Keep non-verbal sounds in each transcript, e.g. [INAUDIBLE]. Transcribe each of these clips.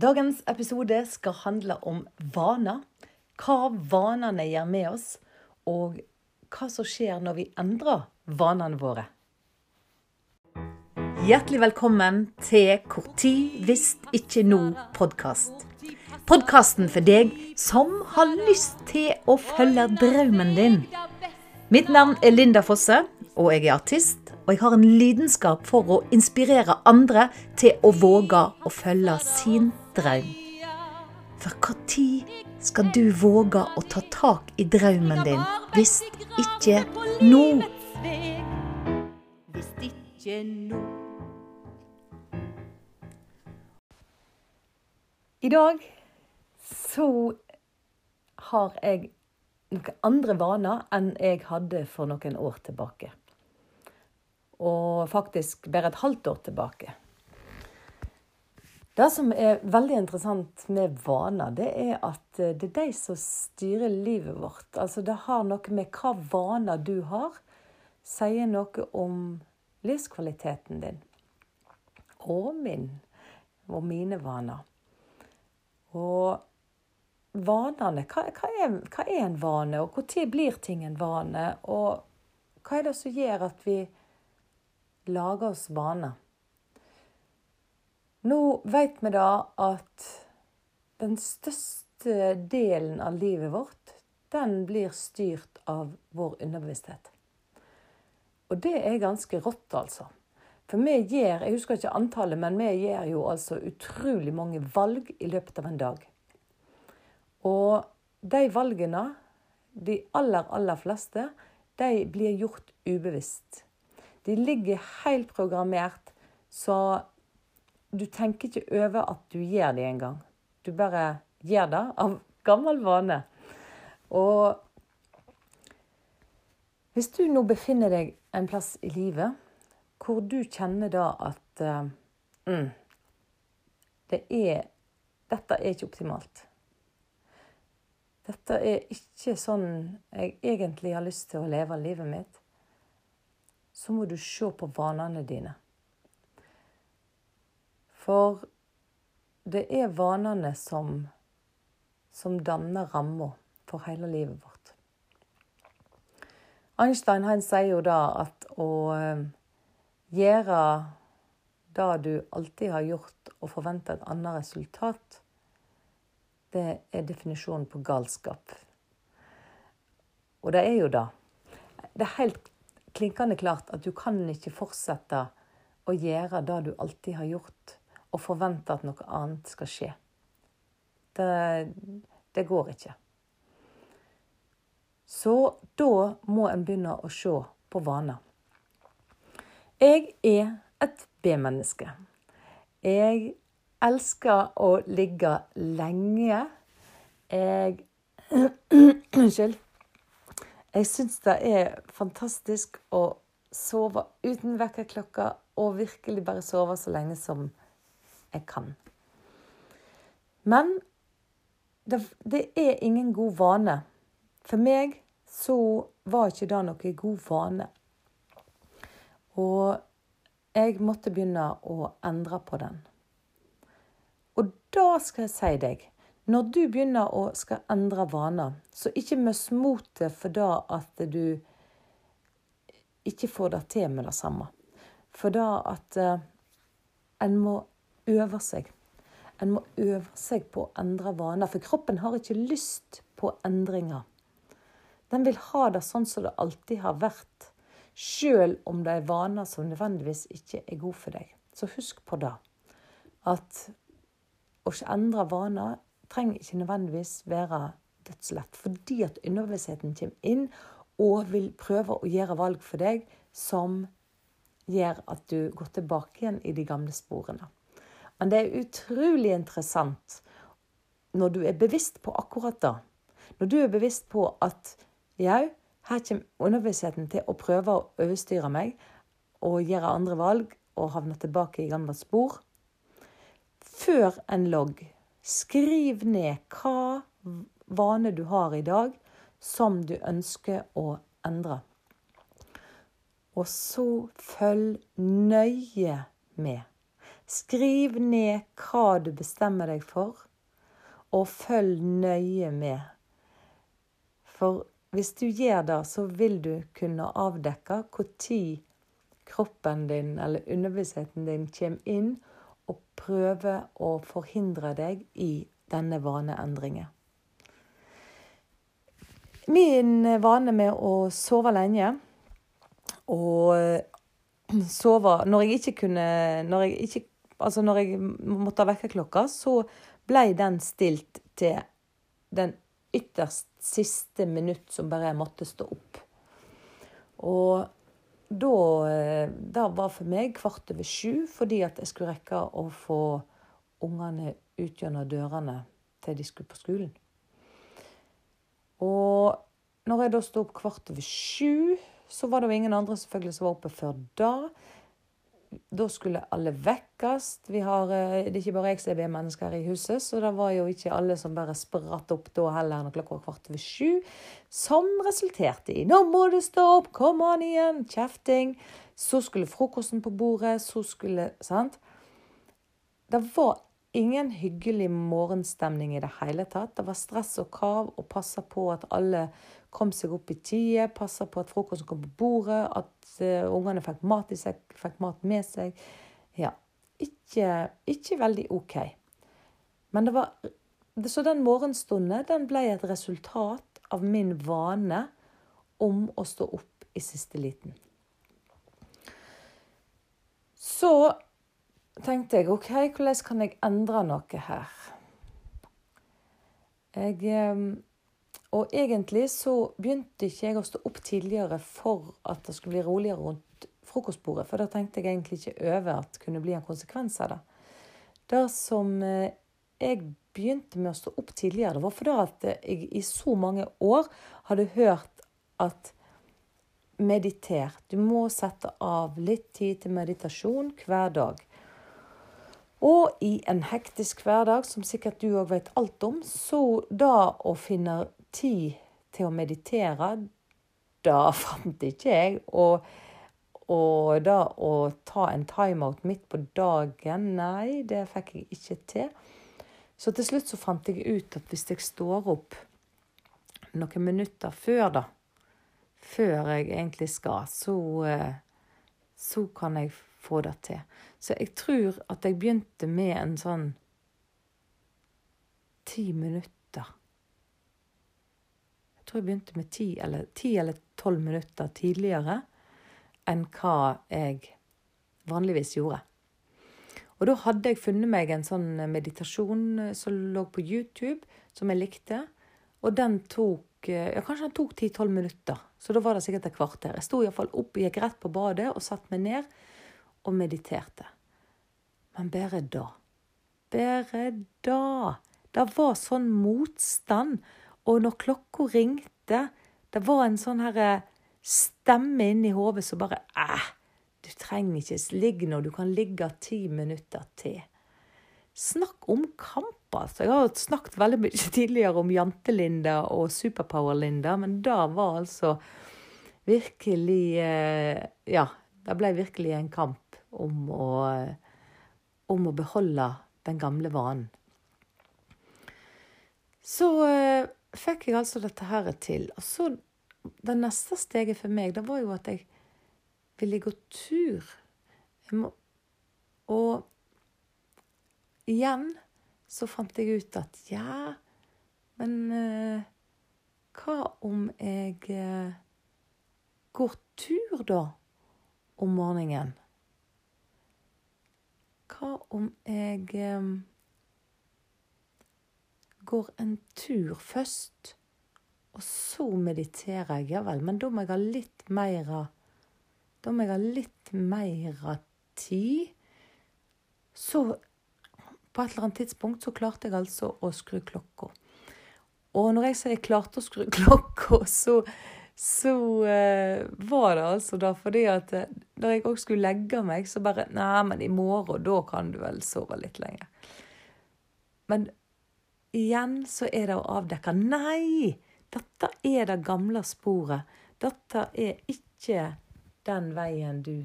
Dagens episode skal handle om vaner. Hva vanene gjør med oss, og hva som skjer når vi endrer vanene våre. Hjertelig velkommen til Hvor tid hvis ikke nå-podkast. Podkasten for deg som har lyst til å følge drømmen din. Mitt navn er Linda Fosse, og jeg er artist. Og jeg har en lidenskap for å inspirere andre til å våge å følge sin drøm. For når skal du våge å ta tak i drømmen din, hvis ikke nå? Hvis ikke nå. I dag så har jeg noen andre vaner enn jeg hadde for noen år tilbake. Og faktisk bare et halvt år tilbake. Det som er veldig interessant med vaner, det er at eh, det er de som styrer livet vårt. Altså det har noe med hva vaner du har, sier noe om livskvaliteten din. Og min. Og mine vaner. Og vanene hva, hva, er, hva er en vane, og når blir ting en vane? Og hva er det som gjør at vi lager oss vaner? Nå vet vi da at den største delen av livet vårt, den blir styrt av vår underbevissthet. Og det er ganske rått, altså. For vi gjør, jeg husker ikke antallet, men vi gjør jo altså utrolig mange valg i løpet av en dag. Og de valgene, de aller, aller fleste, de blir gjort ubevisst. De ligger helt programmert, så du tenker ikke over at du gjør det engang. Du bare gjør det av gammel vane. Og hvis du nå befinner deg en plass i livet hvor du kjenner da at uh, mm, det er Dette er ikke optimalt. Dette er ikke sånn jeg egentlig har lyst til å leve livet mitt. Så må du se på vanene dine. For det er vanene som, som danner ramma for hele livet vårt. Einstein han sier jo da at å eh, gjøre det du alltid har gjort, og forvente et annet resultat, det er definisjonen på galskap. Og det er jo det. Det er helt klinkende klart at du kan ikke fortsette å gjøre det du alltid har gjort, og forvente at noe annet skal skje. Det, det går ikke. Så da må en begynne å se på vaner. Jeg er et B-menneske. Jeg elsker å ligge lenge. Jeg [CLEARS THROAT] Unnskyld. Jeg syns det er fantastisk å sove uten vekkerklokke og virkelig bare sove så lenge som jeg kan. Men det, det er ingen god vane. For meg så var ikke det noe god vane. Og jeg måtte begynne å endre på den. Og da skal jeg si deg når du begynner å skal endre vaner, så ikke mist motet for da at du ikke får det til med det samme. For da at uh, en må øve seg. En må øve seg på å endre vaner, for kroppen har ikke lyst på endringer. Den vil ha det sånn som det alltid har vært, sjøl om det er vaner som nødvendigvis ikke er gode for deg. Så husk på det. At å ikke endre vaner trenger ikke nødvendigvis være dødslett. Fordi at underbevisstheten kommer inn og vil prøve å gjøre valg for deg som gjør at du går tilbake igjen i de gamle sporene. Men det er utrolig interessant når du er bevisst på akkurat det. Når du er bevisst på at jau, her kommer underbevisstheten til å prøve å overstyre meg og gjøre andre valg og havne tilbake i gamle spor. Før en logg, skriv ned hva vane du har i dag som du ønsker å endre. Og så følg nøye med. Skriv ned hva du bestemmer deg for, og følg nøye med. For hvis du gjør det, så vil du kunne avdekke når kroppen din eller underbevisstheten din kommer inn og prøver å forhindre deg i denne vaneendringen. Min vane med å sove lenge og sove Når jeg ikke kunne Når jeg ikke Altså, når jeg måtte ha vekkerklokka, så ble den stilt til den ytterst siste minutt som bare jeg måtte stå opp. Og da da var for meg kvart over sju fordi at jeg skulle rekke å få ungene ut gjennom dørene til de skulle på skolen. Og når jeg da sto opp kvart over sju, så var det jo ingen andre selvfølgelig som var oppe før da. Da skulle alle vekkes. Vi har, eh, det er ikke bare jeg som er B-mennesker i huset, så det var jo ikke alle som bare spratt opp da heller når klokka var kvart over sju. Som resulterte i 'nå må du stå opp, kom an igjen', kjefting. Så skulle frokosten på bordet, så skulle Sant? Det var ingen hyggelig morgenstemning i det hele tatt. Det var stress og krav å passe på at alle kom seg opp i tide, passa på at frokosten kom på bordet, at uh, ungene fikk mat i seg, fikk mat med seg. Ja, ikke, ikke veldig OK. Men det var Så den morgenstunden den ble et resultat av min vane om å stå opp i siste liten. Så tenkte jeg OK, hvordan kan jeg endre noe her? Jeg eh, og egentlig så begynte ikke jeg å stå opp tidligere for at det skulle bli roligere rundt frokostbordet, for da tenkte jeg egentlig ikke over at det kunne bli en konsekvens av det. Det som eh, jeg begynte med å stå opp tidligere, det var fordi jeg i så mange år hadde hørt at mediter. Du må sette av litt tid til meditasjon hver dag. Og i en hektisk hverdag, som sikkert du òg vet alt om, så da å finne tid til å meditere, da [LAUGHS] fant ikke jeg. Og, og da å ta en timeout midt på dagen, nei, det fikk jeg ikke til. Så til slutt så fant jeg ut at hvis jeg står opp noen minutter før, da, før jeg egentlig skal, så, eh, så kan jeg få det til. Så jeg tror at jeg begynte med en sånn ti minutter Jeg tror jeg begynte med ti eller, ti eller tolv minutter tidligere enn hva jeg vanligvis gjorde. Og da hadde jeg funnet meg en sånn meditasjon som lå på YouTube, som jeg likte. Og den tok eh, ja, kanskje den tok ti-tolv minutter. Så da var det sikkert et kvarter. Jeg sto iallfall opp, gikk rett på badet og satte meg ned og mediterte. Men bare da. Bare da. Det var sånn motstand og når klokka ringte, det var en sånn herre eh, stemme inni hodet som bare Æh, du trenger ikke ligge nå, du kan ligge ti minutter til. Snakk om kamp, altså. Jeg har snakket veldig mye tidligere om Jante-Linda og Superpower-Linda, men da var altså virkelig eh, Ja, det ble virkelig en kamp om å, om å beholde den gamle vanen. Så eh, fikk jeg altså dette her til. Og så Det neste steget for meg, det var jo at jeg ville gå tur. Må, og igjen så fant jeg ut at ja, men uh, hva om jeg uh, går tur, da, om morgenen? Hva om jeg um, går en tur først, og så mediterer jeg, ja vel, men da må jeg ha litt mer Da må jeg ha litt mer tid. Så på et eller annet tidspunkt så klarte jeg altså å skru klokka. Og når jeg sier jeg klarte å skru [LAUGHS] klokka, så, så uh, var det altså da fordi at da jeg òg skulle legge meg, så bare Nei, men i morgen, da kan du vel sove litt lenger. Men igjen så er det å avdekke Nei! Dette er det gamle sporet. Dette er ikke den veien du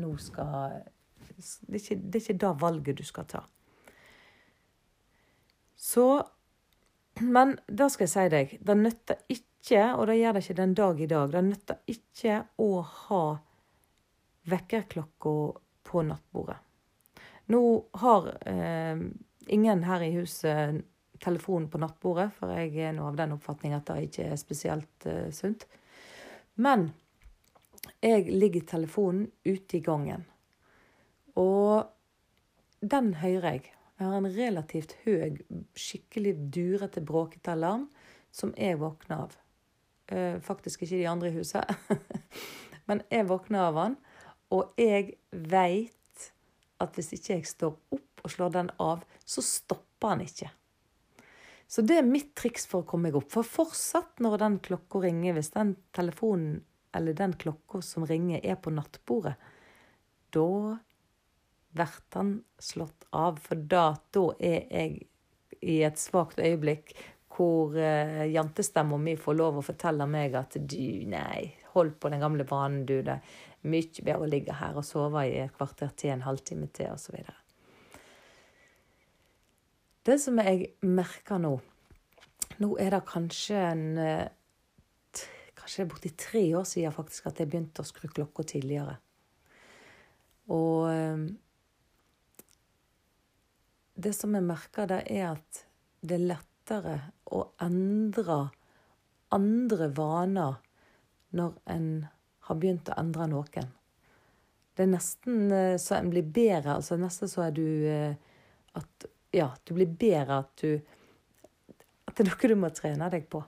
nå skal det er ikke, det er ikke det valget du skal ta. Så Men det skal jeg si deg, det nytter ikke, og det gjør det ikke den dag i dag, det nytter ikke å ha vekkerklokka på nattbordet. Nå har eh, ingen her i huset telefon på nattbordet, for jeg er nå av den oppfatning at det ikke er spesielt eh, sunt. Men jeg ligger telefonen ute i gangen. Og den hører jeg. Jeg har en relativt høy, skikkelig durete, bråkete alarm som jeg våkner av. Eh, faktisk ikke de andre i huset, [LAUGHS] men jeg våkner av han, Og jeg veit at hvis ikke jeg står opp og slår den av, så stopper han ikke. Så det er mitt triks for å komme meg opp. For fortsatt når den klokka ringer, hvis den telefonen eller den klokka som ringer, er på nattbordet, da blir han slått av. For da, da er jeg i et svakt øyeblikk hvor uh, jentestemma mi får lov å fortelle meg at du, nei, hold på den gamle vanen, du. Det er mye bedre å ligge her og sove i et kvarter til, en halvtime til, osv. Det som jeg merker nå Nå er det kanskje en eh, Kanskje det er borti tre år siden faktisk at jeg begynte å skru klokka tidligere. Og eh, det som jeg merker, det er at det er lettere å endre andre vaner når en har begynt å endre noen. Det er nesten eh, så en blir bedre. altså Nesten så er du eh, at Ja, du blir bedre at du At det er noe du må trene deg på.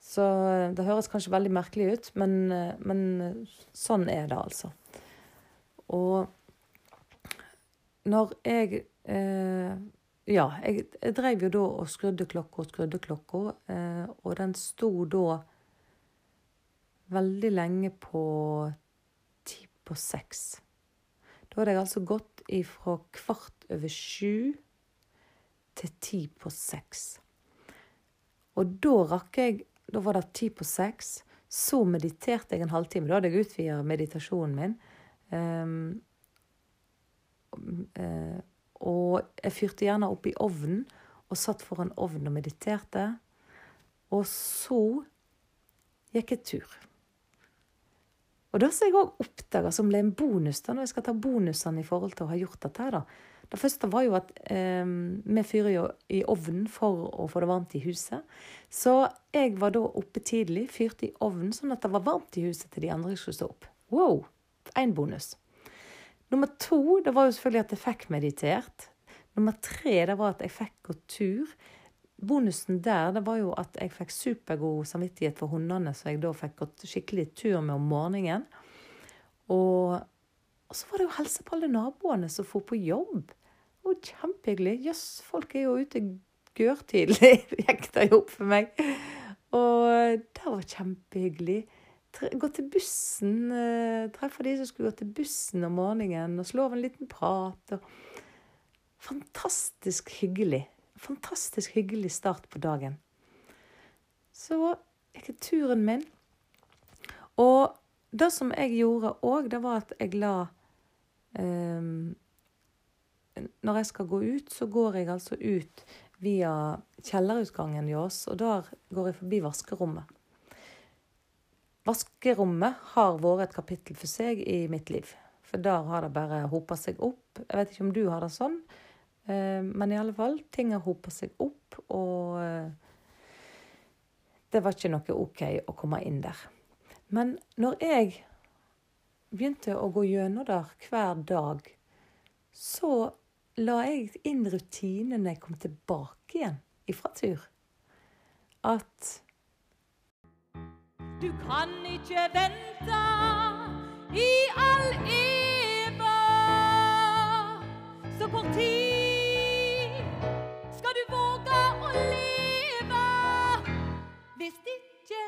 Så eh, det høres kanskje veldig merkelig ut, men, men sånn er det altså. Og når jeg eh, Ja, jeg, jeg drev jo da og skrudde klokka og skrudde klokka, eh, og den sto da veldig lenge på ti på seks. Da hadde jeg altså gått ifra kvart over sju til ti på seks. Og da rakk jeg Da var det ti på seks. Så mediterte jeg en halvtime. Da hadde jeg utvida meditasjonen min. Um, uh, og jeg fyrte gjerne opp i ovnen og satt foran ovnen og mediterte. Og så gikk jeg tur. Og det som jeg òg oppdaga som ble en bonus, da, når jeg skal ta bonusene i forhold til å ha gjort dette da. Det første var jo at eh, vi fyrer jo i ovnen for å få det varmt i huset. Så jeg var da oppe tidlig, fyrte i ovnen sånn at det var varmt i huset til de andre skulle stå opp. Wow! Én bonus. Nummer to det var jo selvfølgelig at jeg fikk meditert. Nummer tre det var at jeg fikk gå tur. Bonusen der det var jo at jeg fikk supergod samvittighet for hundene, så jeg da fikk gått skikkelig tur med om morgenen. Og, og så var det jo helse på alle naboene som for på jobb. Og kjempehyggelig. Jøss, yes, folk er jo ute gørtidlig, [LAUGHS] gikk det jo opp for meg. Og det var kjempehyggelig gå til bussen. Eh, treffe de som skulle gå til bussen om morgenen, og slå av en liten prat. Og fantastisk hyggelig. Fantastisk hyggelig start på dagen. Så gikk jeg turen min. Og det som jeg gjorde òg, det var at jeg la um, Når jeg skal gå ut, så går jeg altså ut via kjellerutgangen i oss, og der går jeg forbi vaskerommet. Vaskerommet har vært et kapittel for seg i mitt liv. For der har det bare hopa seg opp. Jeg vet ikke om du har det sånn, eh, men i alle fall, ting har hopa seg opp, og eh, det var ikke noe OK å komme inn der. Men når jeg begynte å gå gjennom der hver dag, så la jeg inn rutinene jeg kom tilbake igjen ifra tur. At du kan ikke vente i all evig. Så kort tid skal du våge å leve hvis ikke